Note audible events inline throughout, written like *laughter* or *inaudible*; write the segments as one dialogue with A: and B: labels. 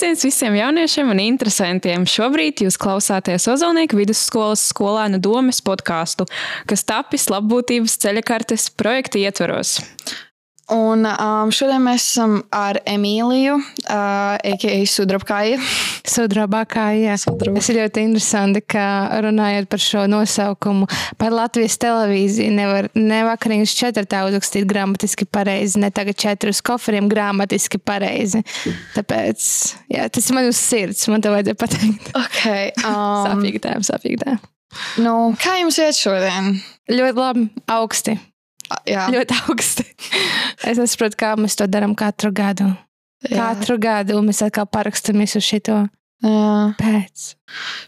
A: Sveiciens visiem jauniešiem un interesantiem! Šobrīd jūs klausāties Ozolnieku vidusskolas skolēnu domes podkāstu, kas tapis labbūtības ceļakartes projekta ietveros.
B: Un um, šodien mēs esam ar Emīliju, uh, a.k.a. Sudrabkāju. *laughs*
C: Sudrabākāja. Tas ir ļoti interesanti, ka runājot par šo nosaukumu, par Latvijas televīziju nevar ne vakariņas četrtā uzrakstīt gramatiski pareizi, ne tagad četrus koferiem gramatiski pareizi. Tāpēc, jā, tas ir man uz sirds, man te vajadzēja pateikt. *laughs*
B: Okay, um,
C: Sāpīgi tēm, sāpīgi tēm.
B: nu, kā jums iet šodien?
C: Ļoti labi, augsti.
B: Jā,
C: Ļoti augsti. *laughs* Es nesaprotu, kā mēs to darām katru gadu.
B: jā,
C: Katru gadu un mēs atkal parakstamies uz šito
B: jā.
C: pēc.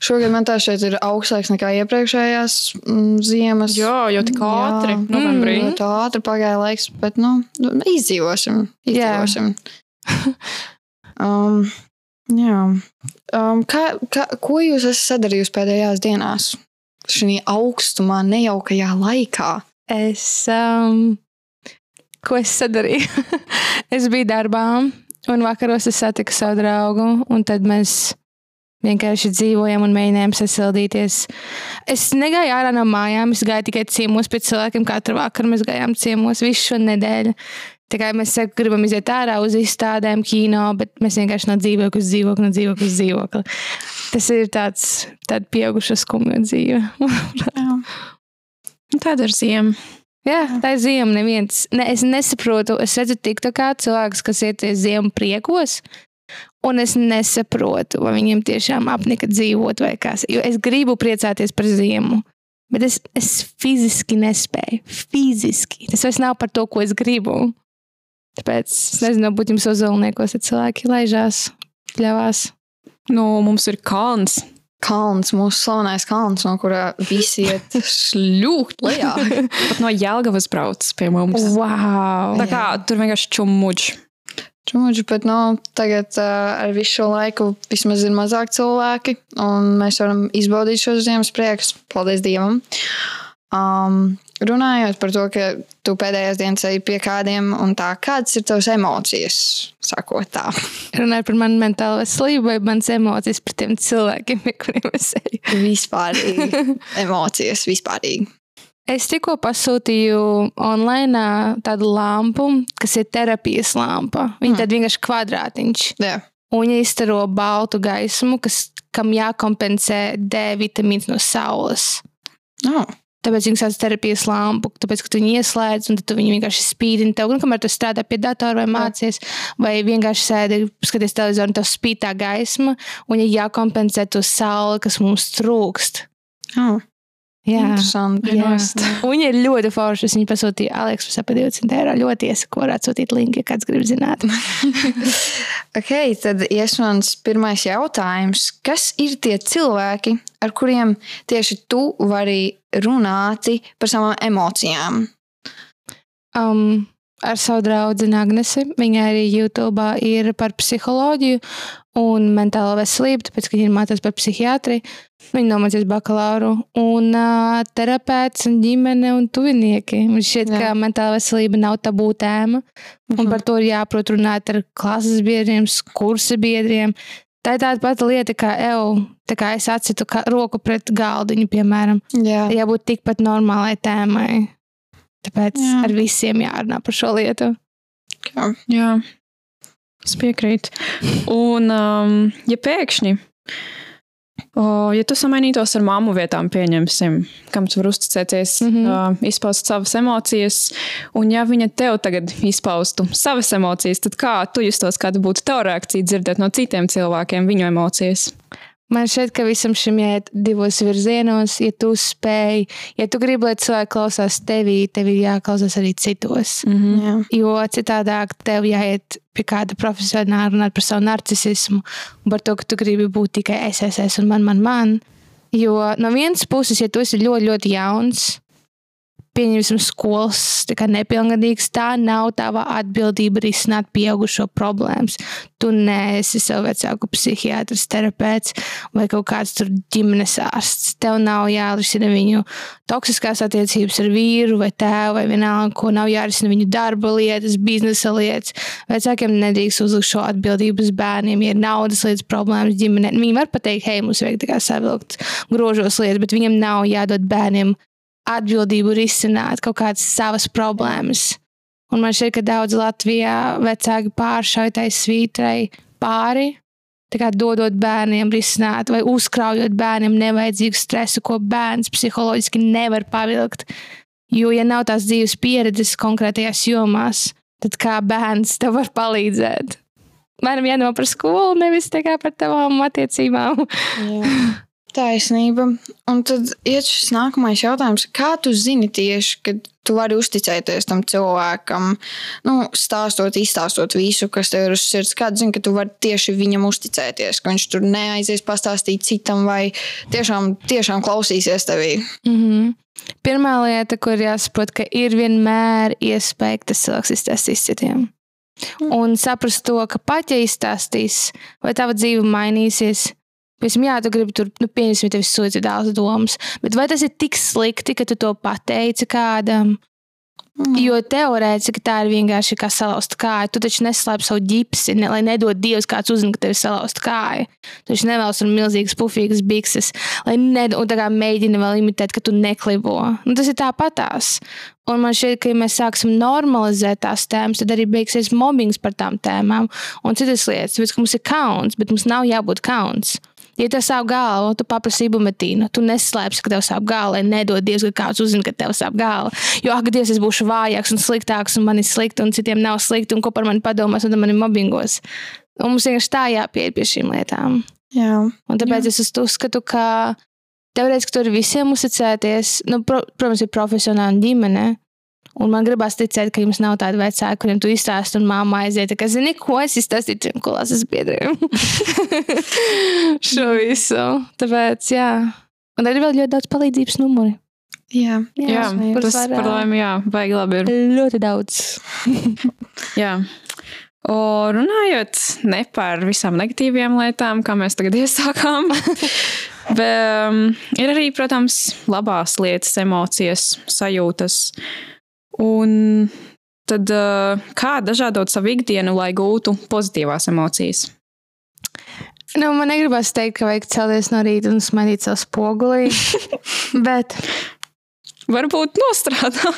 B: Šogad man tā šeit ir augstāks nekā iepriekšējās mm, ziemas.
A: Jā, jau tik ātri,
B: Jā.
A: novembrī.
B: Mm, ļoti ātri pagāja laiks, bet nu, nu, izdzīvosim.
C: Jā.
B: izdzīvosim. *laughs* um, jā. Um, kā, kā, ko jūs esat sadarījusi pēdējās dienās? Šī augstumā, nejaukajā laikā.
C: Es, um, ko es sadarīju? *laughs* es biju darbā, un vakaros es satiku savu draugu, un tad mēs vienkārši dzīvojam un mēģinājām sasildīties. Es negāju ārā no mājām, es gāju tikai ciemos pie cilvēkiem. Katru vakaru mēs gājām ciemos visu šo nedēļu. Kā mēs saku, gribam iziet ārā uz izstādēm, kino, bet mēs vienkārši no dzīvokļa uz dzīvokli, no dzīvokļa uz dzīvokli. Tas ir tāds, tāda pieauguša skumja dzīve. *laughs*
A: Nu, Tāda ir ziema.
C: Jā, tā ir ziema. Neviens, ne, es nesaprotu, es redzu, tik tā kā cilvēks, kas iet uz ziemu priekos, un es nesaprotu, vai viņiem tiešām apnika dzīvot vai kas. Jo es gribu priecāties par ziemu, bet es, es fiziski nespēju. Fiziski. Tas vairs nav par to, ko es gribu. Tāpēc es nezinu, būt jums uzvalniekos, ja cilvēki laižās, pļāvās.
A: Nu, mums ir kalns.
B: Kalns, mūsu slavenais kalns, no kurā visi iet šļūkt lejā. *laughs*
A: Pat no Jēlgavas brauc pie mums.
C: Wow!
A: Tā kā tur vienkārši čumuģi.
B: Čumuģi, bet nu, tagad uh, ar visu šo laiku vismaz ir mazāk cilvēki, un mēs varam izbaudīt šos ziemas priekus. Paldies Dievam! Um, runājot par to, ka tu pēdējās dienas ej pie kādiem, un tā, kādas ir tavas emocijas, sakot tā?
C: Runājot par manu mentālo veselību vai manas emocijas par tiem cilvēkiem, pie kuriem es eju.
B: Vispārīgi. *laughs* Emocijas vispārīgi.
C: Es tikko pasūtīju online tādu lampu, kas ir terapijas lampa. Viņa
B: Mm.
C: tad vienkārši kvadrātiņš.
B: Jā.
C: Un viņa izstaro baltu gaismu, kas, kam jākompensē D vitamīns no saules.
B: Oh.
C: Tāpēc viņa sauc terapijas lampu, tāpēc, ka tu viņu ieslēdz un tu viņu vienkārši spīdini tev. Un kamēr tu strādā pie datora vai mācies, vai vienkārši sēdi, skaties televizoru tev spīd tā gaisma, un ja jākompensē to sauli, kas mums trūkst.
B: Oh.
C: Jā.
B: Interesanti.
C: Jā. *laughs* Viņa ir ļoti forša. Es viņu pasūtīju Aleksu par 20 eiro. Ļoti iesaku, varētu sūtīt linku, ja kāds grib zināt. *laughs*
B: Ok, tad ies mans pirmais jautājums. Kas ir tie cilvēki, ar kuriem tieši tu vari runāt par savām emocijām?
C: Um, ar savu draugu Agnesi. Viņa arī YouTube ir par psiholoģiju un mentālo veselību, tāpēc, ka viņa ir mācījusies par psihiatriju. Viņa nomācījās bakalauru un uh, terapeits un ģimene un tuvinieki. Man šķiet, ka mentāla veselība nav tabū tēma. Un par to ir jāprot runāt ar klases biedriem, kursa biedriem. Tā ir tāda pati lieta, kā EU. Tā kā es atsitu ka- roku pret galdiņu, piemēram.
B: Jā.
C: Jābūt tikpat normālai tēmai. Tāpēc
B: Jā.
C: Jā. ar visiem jārunā par šo lietu.
A: Jā, es piekrītu. Un, um, ja pēkšņi, o, ja tu samainītos ar mammu vietām, pieņemsim, kam tu vari uzticēties, mm. -hmm. uh, izpaust savas emocijas, un ja viņa tev tagad izpaustu savas emocijas, tad kā tu justos, kāda būtu tava reakcija dzirdēt no citiem cilvēkiem viņu emocijas?
C: Man šķiet, ka visam šim jāiet divos virzienos. Ja tu spēj, ja tu gribi, lai cilvēki klausās tevī, tev ir jāklausās arī citos.
A: Mm -hmm.
B: Jā.
C: Jo citādāk tev jāiet pie kāda profesionāla runāt par savu narcisismu un par to, ka tu gribi būt tikai es un man, man, man. Jo no vienas puses, ja tu esi ļoti, ļoti jauns, pieņemsim skolas nepilngadīgs, tā nav tava atbildība risināt pieaugušo problēmas. Tu neesi savu vecāku psihiatrs, terapeits vai kaut kāds tur ģimenes ārsts. Tev nav jārisina viņu toksiskās attiecības ar vīru vai tēvu vai vienalga, ko nav jārisina viņu darba lietas, biznesa lietas. Vecākiem nedrīkst uzlikt šo atbildību uz bērniem, ja ir naudas lietas problēmas ģimenē. Viņi var pateikt, hei, mums vajag tā kā savilkt grožos lietas, bet viņiem nav jādod bērniem atbildību risināt kaut kādas savas problēmas. Un man šķiet, ka daudz Latvijā vecāki pāršauj tai svītrai pāri, dodot bērniem risināt vai uzkraujot bērniem nevajadzīgu stresu, ko bērns psiholoģiski nevar pavilkt. Jo, ja nav tās dzīves pieredzes konkrētajās jomās, tad kā bērns tev var palīdzēt? Mēram jādomā par skolu, nevis tikai par tavām attiecībām.
B: Jā. *laughs* Taisnība. Un tad ir šis nākamais jautājums. Kā tu zini tieši, kad tu vari uzticēties tam cilvēkam, nu, stāstot, izstāstot visu, kas tev ir uz sirds? Kā zini, ka tu vari tieši viņam uzticēties, ka viņš tur neaizies pastāstīt citam vai tiešām, tiešām klausīsies tevī?
C: Mm -hmm. Pirmā lieta, kur jāsaprot, ka ir vienmēr iespēja, ka tas cilvēks izstāstīs citiem. Mm. Un saprast to, ka pat ja izstāstīs, vai tava dzīve mainīsies, Piemēram, jā, tu gribi tur, nu, pieņemsim, tev ir suicidāls domas, bet vai tas ir tik slikti, ka tu to pateici kādam? Mm. Jo teorētiski tā ir vienkārši kā salauzt kāju. Tu taču neslēp savu ģipsi, ne, lai nedod Dievs, kāds uzzina, ka tev ir salauzta kāja. Tu taču nevēlas tur milzīgas, pufīgas bikses, lai ned, un tā kā mēģini vēl imitēt, ka tu neklibo. Nu, tas ir tāpatās. Un man šķiet, ka, ja mēs sāksim normalizēt tās tēmas, tad arī beigsies mobbings par tām tēmām un citas lietas. Tāpēc, ka mums ir kauns, bet mums nav jābūt kauns. Ja tev sāp galva, tu paprasti ibumetīnu. Tu neslēpsi, ka tev sāp galva, lai nedod Dievs, ka kāds uzzina, ka tev sāp galva. Jo, ak, Dievs, es būšu vājāks un sliktāks, un man ir slikti, un citiem nav slikti, un ko par mani padomās, un man ir mobbingos. Un mums vienkārši tā jāpieiet pie šīm lietām.
B: Jā.
C: Un tāpēc Jā. es uzskatu, ka teorētiski tur visiem uzticēties. Nu, pro, protams, ir profesionāla ģimene, Un man gribās ticēt, ka jums nav tāda vecāka, kuriem tu izstāsti, un māma aiziet, ka zini, ko es izstāstīju tiem klases biedriem. *laughs* Šo visu. Tāpēc, jā. Un arī vēl ļoti daudz palīdzības numuri.
B: Jā,
A: jā, jā tas var, par laimi, jā, vajag labi ir.
C: Ļoti daudz. *laughs*
A: jā. O, runājot ne par visām negatīvajām lietām, kā mēs tagad *laughs* iesākām, bet um, ir arī, protams, labās lietas, emocijas, sajūtas. Un tad uh, kā dažādot savu ikdienu, lai gūtu pozitīvās emocijas?
C: Nu, man negribas teikt, ka vajag celties no rīta un smaidīt savu spoguli. *laughs* bet
A: varbūt nostrādā.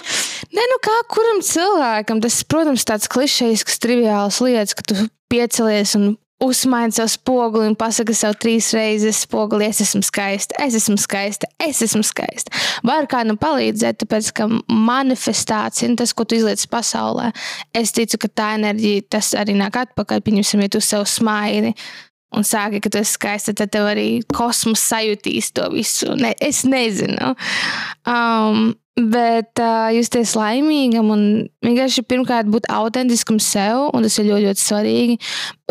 C: Nē, nu kā kuram cilvēkam tas, protams, tāds klišejisks, triviāls lietas, ka tu piecelies un uzmaini savu spoguli un pasaki sev trīs reizes, spoguli, es esmu skaista, es esmu skaista, es esmu skaista. Var kādam palīdzēt, tāpēc ka manifestācija, tas, ko tu izliec pasaulē, es ticu, ka tā enerģija, tas arī nāk atpakaļ. Pieņemsim, ja tu sev smaidi. Un sāki, ka tu esi skaista, tad tev arī kosmos sajutīs to visu. Ne, es nezinu. Um, Bet uh, justies laimīgam un vienkārši pirmkārt būt autentiskam sev, un tas ir ļoti, ļoti svarīgi.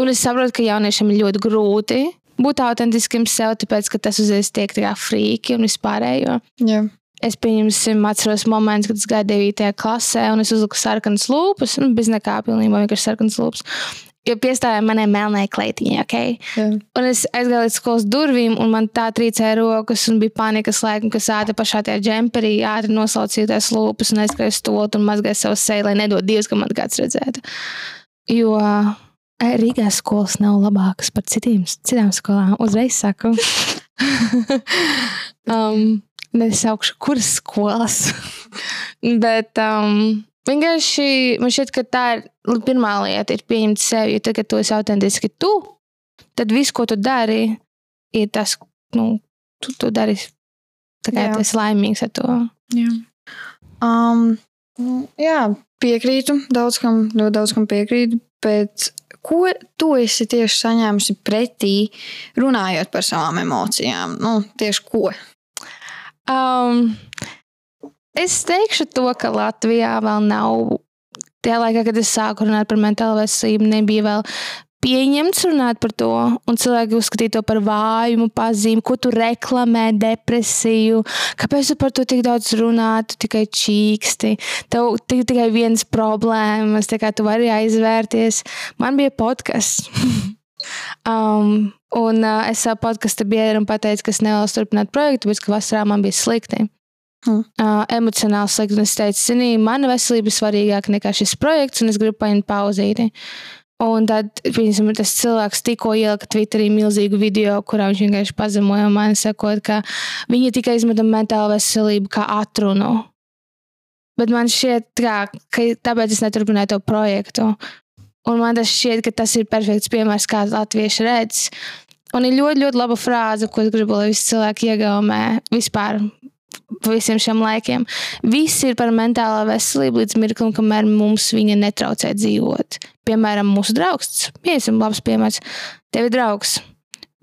C: Un es saprotu, ka jauniešiem ir ļoti grūti būt autentiskiem sev, tāpēc ka tas uzreiz tiek tā kā frīki un vispārējo.
B: Yeah.
C: Es pieņemsim, atceros momentus, kad es gāju 9. klasē, un es uzliku sarkanas lūpas, nu, bez nekā pilnībā vienkārši sarkanas lūpas. Jo piestājām manai melnai kleitiņai, ok? Jā. Un es aizgāju līdz skolas durvīm, un man tā trīcēja rokas, un bija panikas laikam, kas ātri pašā tajā džemperī, ātri noslaucījās lūpas, un aizgāju stulot un mazgāju savu seju, lai nedod Dievs, ka man kāds redzētu. Jo eh, Rīgā skolas nav labākas par citiem, citām skolām. Uzreiz saku. *laughs* um, nesaukšu, kuras skolas. *laughs* Bet um, Vienkārši man šķiet, ka tā ir pirmā lieta, ir pieņemt sevi. Jo tad, kad tu esi autentiski tu, tad viss, ko tu dari, ir tas, nu, tu, tu dari tā kā tu esi laimīgs ar to.
B: Jā. Um, jā, piekrītu. Daudz kam, ļoti daudz kam piekrītu. Bet ko tu esi tieši saņēmusi pretī, runājot par savām emocijām? Nu, tieši ko?
C: Um, Es teikšu to, ka Latvijā vēl nav. Tajā laikā, kad es sāku runāt par mentālo veselību, nebija vēl pieņemts runāt par to, un cilvēki uzskatīja to par vājumu, pazīmi, ko tu reklamē, depresiju. Kāpēc tu par to tik daudz runā? Tu tikai čīksti, tev tik, tikai viens problēmas, tā kā tu vari aizvērties. Man bija podkāsts. *laughs* um, un uh, es savu podkāstu biedram pateicu, ka es nevēlos turpināt projektu, bet ka vasarā man bija slikti. Mm. Uh, emocionāli slikti. Un es teicu, zini, mana veselība ir svarīgāka nekā šis projekts, un es gribu paņemt pauzīti. Un tad, piemēram, tas cilvēks tikko ielika Twitterī milzīgu video, kurā viņš vienkārši pazemoja mani, sakot, ka viņi tikai izmanto mentālo veselību kā atrunu. Bet man šķiet, kā, ka tāpēc es neturpināju to projektu. Un man tas šķiet, ka tas ir perfekts piemērs, kā latvieši redz. Un ir ļoti, ļoti laba frāze, ko es gribu, lai visi cilvēki iegaumē vispār visiem šiem laikiem. Viss ir par mentālo veselību līdz mirklim, kamēr mums viņa netraucē dzīvot. Piemēram, mūsu draugs, piemēram, labs piemērs. Tev ir draugs,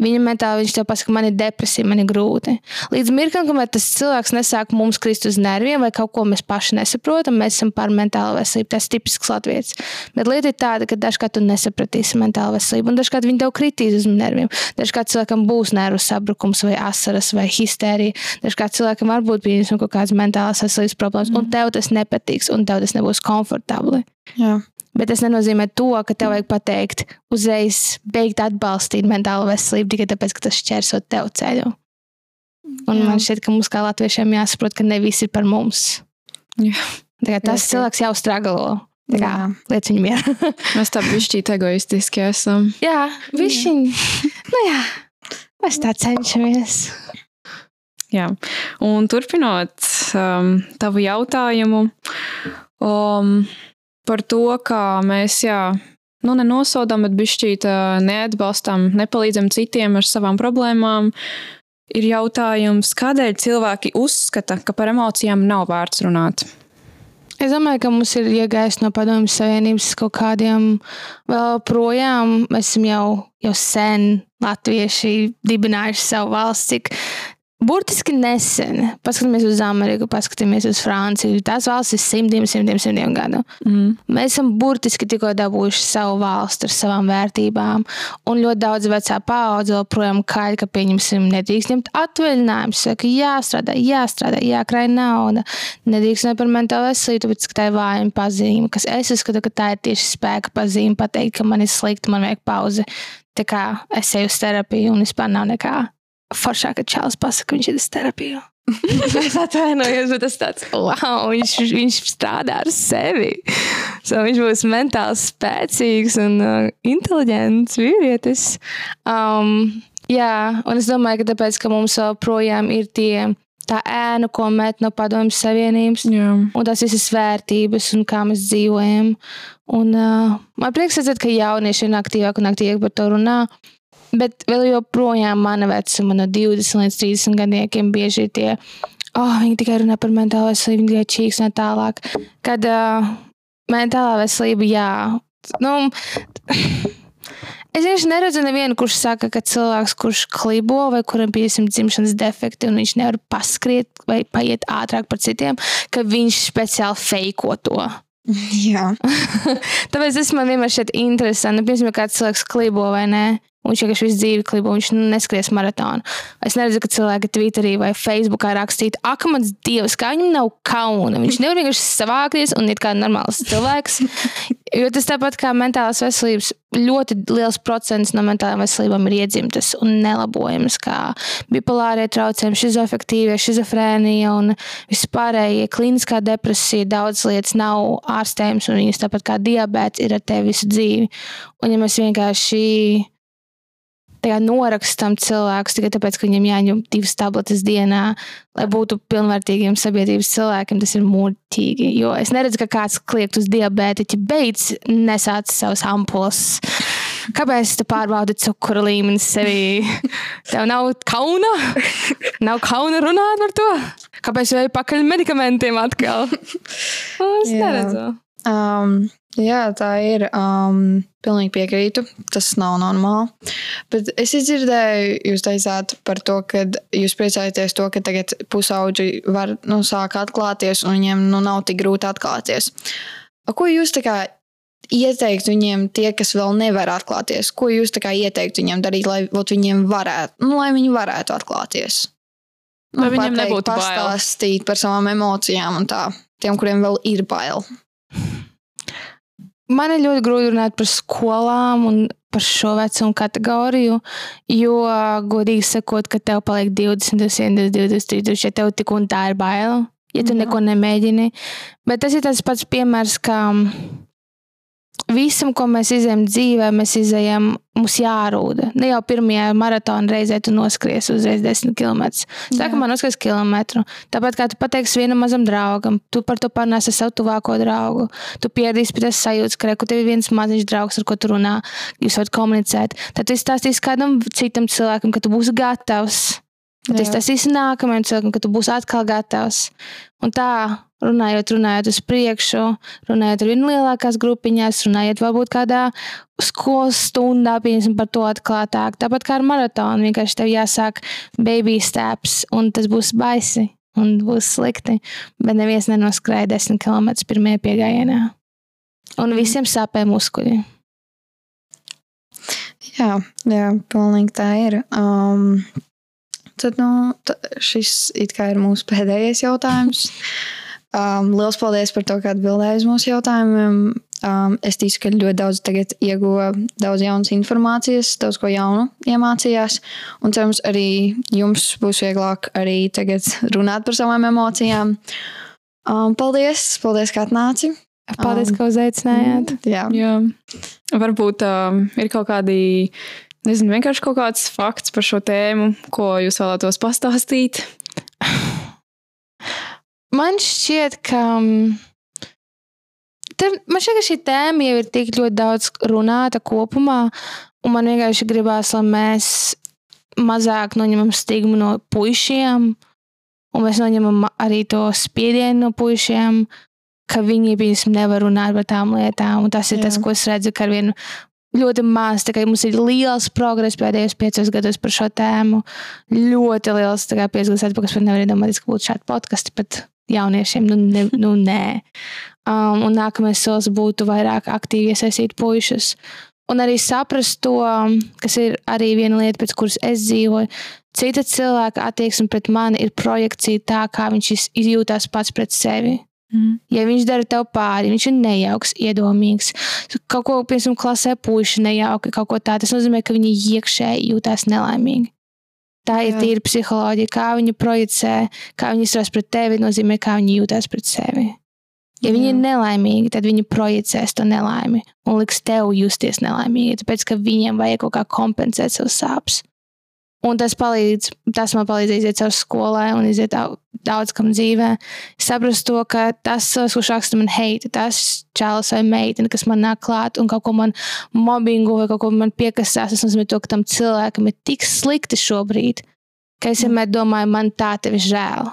C: Viņa mentāli viņš tev pasaka, man ir depresija, man ir grūti. Līdz mirklim, kamēr tas cilvēks nesāk mums krist uz nerviem vai kaut ko mēs paši nesaprotam, mēs esam par mentālo veselību. Tas ir tipisks latvijas. Bet lieta ir tāda, ka dažkārt tu nesapratīsi mentālo veselību, un dažkārt viņi tev kritīs uz nerviem. Dažkārt cilvēkam būs nervu sabrukums vai asaras vai histērija. Dažkārt cilvēkam var būt pieņemsim kaut kādas mentālās veselības problēmas, mm. un tev tas nepatiks, un tev tas nebūs komfortabli.
B: Jā.
C: Bet tas nenozīmē to, ka tev vajag pateikt, uzreiz beigt atbalstīt mentālo veselību tikai tāpēc, ka tas šķērsot tev ceļu. Un Jā. man šķiet, ka mums kā latviešiem jāsaprot, ka ne viss ir par mums. Jā. Tas Jā, cilvēks jau stragalo. Tā kā lietas viņam ir.
A: mēs tā bišķīt egoistiski esam.
C: Jā, bišķiņ. nu jā, mēs tā cenšamies.
A: Jā, un turpinot um, tavu jautājumu, um, par to, kā mēs, jā, nu, nenosodām, bet bišķīt neatbalstam, nepalīdzam citiem ar savām problēmām. Ir jautājums, kādēļ cilvēki uzskata, ka par emocijām nav vērts runāt?
C: Es domāju, ka mums ir iegājis no Padomju Savienības kaut kādiem vēl projām. Mēs esam jau, jau sen latvieši dibinājuši savu valsts, cik Burtiski nesen, paskatāmies uz Ameriku, paskatāmies uz Franciju. Tās valstis ir simtiem, simtiem, simtiem gadu. Mm. Mēs esam burtiski tikko dabūjuši savu valsti ar savām vērtībām. Un ļoti daudz vecā paudze joprojām kaļ, ka pieņemsim, nedrīkst ņemt atvaļinājumus. Saka, jāstrādā, jāstrādā, jākrāj nauda. Nedrīkst ne par mentālo veselību, ka tā ir vājuma pazīme. Kas es uzskatu, ka tā ir tieši spēka pazīme pateikt, ka man ir slikti, man vajag pauzi. Tā kā es eju uz terapiju un vispār nav nekā foršāk, ka Čāls pasaka, viņš ir uz terapiju. *laughs* es atvainojos, bet tas tāds, wow, viņš, viņš strādā ar sevi. So viņš būs mentāli spēcīgs un uh, inteliģents vīrietis. Um, jā, un es domāju, ka tāpēc, ka mums joprojām ir tie tā ēna, ko met no padomjas Savienības, Jā. un tās visas vērtības un kā mēs dzīvojam. Un, uh, man prieks redzēt, ka jaunieši ir aktīvāk un aktīvāk par to runā. Bet vēl joprojām mana vecuma, no 20 līdz 30 gadiem, bieži ir tie, oh, viņi tikai runā par mentālo veselību, tikai čīks un tālāk. Kad uh, mentālā veselība, jā, nu, es vienkārši neredzu nevienu, kurš saka, ka cilvēks, kurš klibo vai kuram bija dzimšanas defekti un viņš nevar paskriet vai paiet ātrāk par citiem, ka viņš speciāli feiko to.
B: Jā. *laughs*
C: Tāpēc tas man vienmēr šķiet interesanti. Nu, piemēram, kāds cilvēks klibo vai nē. Viņš vienkārši visu dzīvi klibo, viņš neskries maratonu. Es neredzu, ka cilvēki Twitterī vai Facebookā rakstītu, ak, mans dievs, kā viņam nav kauna. Viņš nevar vienkārši savākties un ir kā normāls cilvēks. *laughs* Jo tas tāpat kā mentālās veselības, ļoti liels procents no mentālām veselībām ir iedzimtas un nelabojamas, kā bipolārie traucējumi, šizofektīvie, šizofrēnija un vispārējie kliniskā depresija. Daudz lietas nav ārstējums, un viņas tāpat kā diabetes ir ar tevi visu dzīvi. Un ja mēs vienkārši norakstam cilvēkus tikai tāpēc, ka viņiem jāņem divas tabletes dienā, lai būtu pilnvērtīgiem sabiedrības cilvēkiem. Tas ir mūžīgi. Jo es neredzu, ka kāds kliegt uz diabētiķa, beidz nesāt savus ampulas. Kāpēc tu pārbaudi cukura līmeni sevī? Tev nav kauna? Nav kauna runāt par to? Kāpēc vajag pakaļ medikamentiem atkal? *laughs* Es neredzu.
B: Um, jā, tā ir. Um, pilnīgi piekrītu. Tas nav normāli. Bet es dzirdēju, jūs teicāt par to, ka jūs priecājaties to, ka tagad pusauģi var nu, sāk atklāties un viņiem nu, nav tik grūti atklāties. A, ko jūs tā kā ieteikt viņiem tie, kas vēl nevar atklāties? Ko jūs ieteikt viņiem darīt, lai viņiem varētu, nu, lai viņi varētu atklāties? Nu,
A: Lai viņiem
B: pateikt,
A: nebūtu bail.
B: pastāstīt par savām emocijām un tā. Tiem, kuriem vēl ir bail.
C: Man ir ļoti grūti runāt par skolām un par šo vecumu kategoriju, jo, godīgi sakot, ka tev paliek 20, 21, 20, 30, ja tev tik un tā ir bail, ja tu
B: Jā.
C: neko nemēģini. Bet tas ir tas pats piemērs, ka visam, ko mēs izējām dzīvē, mēs izējām, mums jārūda. Ne jau pirmajā maratona reizē tu noskries uzreiz 10 km. Sākumā noskries kilometru. Tāpat kā tu pateiksi vienam mazam draugam, tu par to parunāsi ar savu tuvāko draugu. Tu pieradīsi pie tas sajūtas, ka re, ka tev ir viens maziņš draugs, ar ko tu runā, jūs varat komunicēt. Tad tu izstāstīsi kādam citam cilvēkam, ka tu būsi gatavs. Tad es tas īsti nākamajam cilvēkam, ka tu būsi atkal gatavs. Un tā, runājot, runājot uz priekšu, runājot ar vien lielākās grupiņās, runājot varbūt kādā skolas stundā, pieņemsim par to atklātāk. Tāpat kā ar maratonu, vienkārši tev jāsāk baby steps, un tas būs baisi. Un būs slikti, bet neviens nenoskrēja 10 km pirmajā piegājienā. Un visiem sāpē muskuļi.
B: Jā, jā pilnīgi tā ir. Um, tad nu, šis it kā ir mūsu pēdējais jautājums. *laughs* Um, Lielas paldies par to, ka atbildēji uz mūsu jautājumiem. Um, es ticu, ka ļoti daudz tagad ieguva daudz jaunas informācijas, daudz ko jaunu iemācījās. Un cerams, arī jums būs vieglāk arī tagad runāt par savām emocijām. Um, paldies, paldies, ka atnāci.
C: Paldies,
B: Um,
C: ka uzaicinājāt.
B: Jā,
A: Jā. Varbūt um, ir kaut kādi, nezinu, vienkārši kaut kāds fakts par šo tēmu, ko jūs vēlētos pastāstīt. *sighs*
C: Man šķiet, ka. mm, Te, man šķiet, ka šī tēma jau ir tik ļoti daudz runāta kopumā, un man vienkārši gribās, lai mēs mazāk noņemam stigmu no puišiem, un mēs noņemam arī to spiedienu no puišiem, ka viņi piemēram nevar runāt par tām lietām. Un tas ir
B: Jā.
C: tas, ko es redzu, ka ar vienu ļoti maz, mums ir liels progress pēdējos piecos gados par šo tēmu. Ļoti liels, tā kā piecos gados atpakaļ, pat nevaru iedomāties, ka būtu šādi podkasti pat jauniešiem. Nu, ne, nu nē. Um, un nākamais solis būtu vairāk aktīvi iesaistīt puišus. Un arī saprast to, kas ir arī viena lieta, pēc kuras es dzīvoju. Cita cilvēka attieksme pret mani ir projekcija tā, kā viņš iz- izjūtās pats pret sevi.
A: Mm.
C: Ja viņš dara tev pāri, viņš ir nejauks, iedomīgs, kaut ko, piemēram, klasē puiši nejauki, kaut ko tādu, tas nozīmē, ka viņi iekšēji jūtas nelaimīgi. Tā ir
B: Jā.
C: tīra psiholoģija, kā viņi projicē, kā viņi izturās pret tevi, nozīmē, kā viņi jūtas pret sevi. Ja viņi ir
B: Jā.
C: nelaimīgi, tad viņi projicēs to nelaimi un liks tev justies nelaimīgi, tāpēc ka viņiem vajag kaut kā kompensēt savus sāpes. Un tas, palīdz, tas man palīdz iziet cauri skolai un iziet dau- daudz kam dzīvē. Saprast to, ka tas cilvēks, kurš raksta man heita, tas čalis vai meitene, kas man nāk klāt un kaut ko man mobbingu vai kaut ko man piekasās, tas nozīmē to, ka tam cilvēkam ir tik slikti šobrīd, ka es vienmēr domāju, man tā tevi žēl.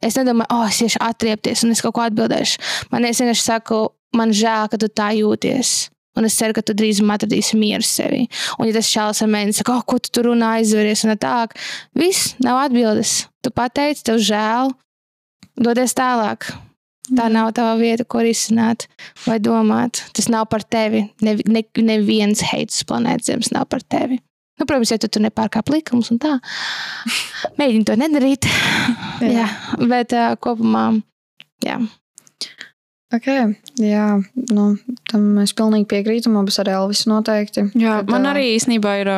C: Es nedomāju, oh, es iešu atriepties un es kaut ko atbildēšu. Man es vienkārši saku, man žēl, ka tu tā jūties. Un es ceru, ka tu drīzumā atradīsi mieru sevi. Un, ja tas šāds ar mani saka, oh, ko tu tur runā, aizveries un tā, viss nav atbildes. Tu pateici, tev žēl, dodies tālāk. Tā nav tava vieta, ko risināt vai domāt. Tas nav par tevi. Nevi- Ne, neviens heits uz planētas Zemes nav par tevi. Nu, protams, ja tu tur nepārkāp likumus un tā, *laughs* mēģini to nedarīt. jā. *laughs* jā, bet uh, kopumā, jā.
B: Ok, jā, nu, tam es pilnīgi piekrītu. Man būs arī Elvis noteikti.
A: Jā,
B: Kad,
A: man arī īstenībā ir.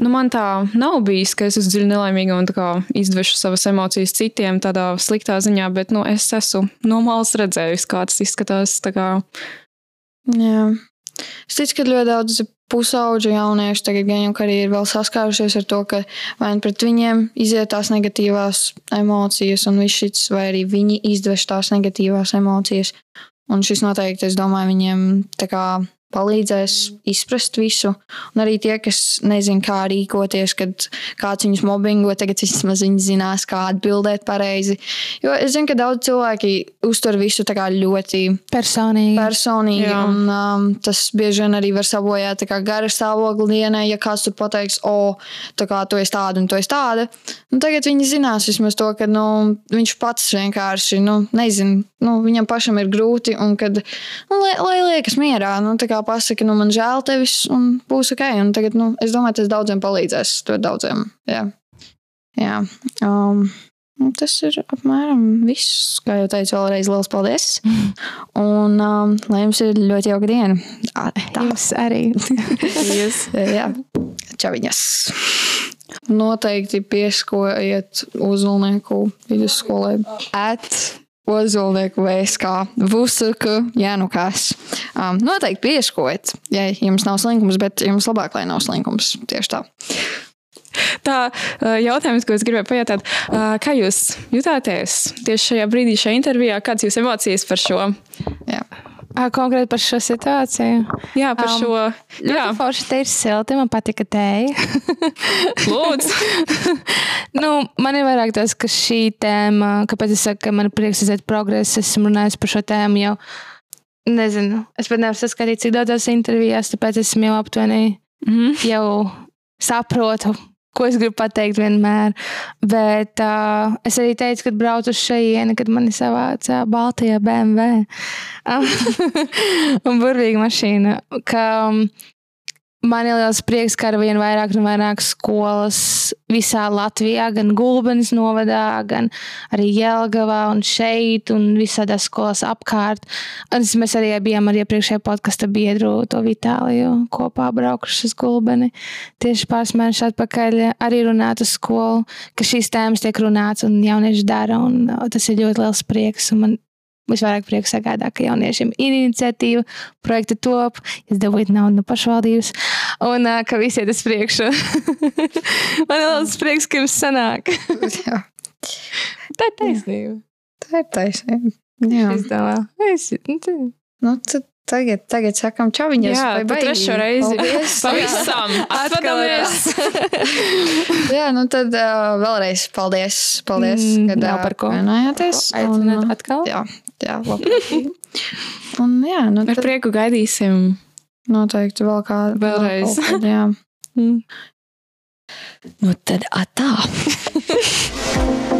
A: Nu, man tā nav bijis, ka es esmu dziļi nelaimīga un izdvešu savas emocijas citiem tādā sliktā ziņā, bet nu, es esmu no malas redzējusi, kā tas izskatās. tā Kā,
B: Jā. Es ticu, ka ļoti daudz pusauģu jauniešu tagad gan jau arī ir vēl saskārušies ar to, ka vai nu pret viņiem iziet tās negatīvās emocijas, un viss šis, vai arī viņi izdveš tās negatīvās emocijas. Un šis noteikti, es domāju, viņiem tā kā palīdzēs izprast visu. Un arī tie, kas nezina, kā rīkoties, kad kāds viņus mobbingo, tagad vismaz viņi zinās, kā atbildēt pareizi. Jo es zinu, ka daudz cilvēki uztver visu ļoti
C: Personīgi.
B: personīgi,
A: Jā.
B: un um, tas bieži vien arī var sabojāt gara stāvokli dienai, ja kāds tur pateiks, o, tā kā tu esi tāda un tu esi tāda. Nu, tagad viņi zinās vismaz to, ka nu, viņš pats vienkārši nu, nezina, nu, viņam pašam ir grūti, un kad, nu, lai, lai liekas mierā, nu, tā kā pasaka, nu, man žēl tevis, un būs ok. Un tagad, nu, es domāju, tas daudziem palīdzēs, to daudziem. Jā. Jā. Um, nu, tas ir apmēram viss. Kā jau teicu, vēlreiz liels paldies. *laughs* Un um, lai jums ir ļoti jauka diena. Ā, Tā.
C: Jums arī. *laughs*
A: Yes.
B: Jā, čaviņas. Noteikti pieskojiet uzulnieku vidusskolai. At Ozolnieku VSK, Vusuku, Jānukās. Um, noteikti pieskojiet, ja jums nav slinkums, bet jums labāk, lai nav slinkums. Tieši tā.
A: Tā jautājums, ko es gribēju pajautāt, kā jūs jutāties tieši šajā brīdī, šajā intervijā? Kādas jūsu emocijas par šo?
B: Jā.
C: Konkrēti par šo situāciju.
A: Jā, par
C: Um,
A: šo. Jā,
C: Jā, forši te ir silti. Man patika tēja. *laughs*
A: lūdzu. *laughs*
C: nu, man ir vairāk tas, ka šī tēma, kāpēc es saku, ka man ir prieks redzēt progresu. Esmu runājis par šo tēmu jau. Nezinu, es pat nevaru saskatīt, cik daudzās intervijās, tāpēc esmu jau aptuveni
A: Mhm.
C: jau saprotu, ko es gribu pateikt vienmēr. Bet uh, es arī teicu, kad braucu uz šejieni, kad mani savāca Baltijā BMW. *laughs* un burvīga mašīna. Ka, Man ir liels prieks, ka ar vien vairāk un vairāk skolas visā Latvijā, gan Gulbenes novadā, gan arī Jelgavā un šeit, un visādās skolās apkārt. Un mēs arī bijām ar iepriekšējo podkāstu biedru, to Vitāliju, kopā braukuši uz Gulbeni. Tieši pāris mēnešus atpakaļ arī runāt uz skolu, ka šīs tēmas tiek runāts un jaunieši dara, un uh, tas ir ļoti liels prieks. Man visvairāk prieks sagādā, ka jauniešiem ir iniciatīva, projekta top, jūs dabūjat naudu no pašvaldības, un uh, ka visi iet uz priekšu. *laughs* Man ir liels prieks, ka jums sanāk. *laughs*
B: Jā,
C: Tā ir taisnība.
B: tā ir taisnība. Jā.
C: Es domāju, es, nu,
B: Nu, tad tagad, tagad sakam čaviņas.
A: Jā,
B: vai baigi?
A: trešo reizi.
B: Paldies. *laughs*
A: Pavisam. Atvadamies. *laughs*
B: Jā, nu tad uh, vēlreiz paldies, paldies
C: Mm,
B: kad ā,
C: par ko.
B: vienojāties.
C: Aicināt atkal?
B: Jā, jā labprātīgi. Un jā, nu
A: Ar
B: tad
A: prieku gaidīsim.
B: noteikti vēl kā
A: Vēlreiz.
B: vēl kaut Jā.
C: Mm.
B: Nu tad atā. *laughs*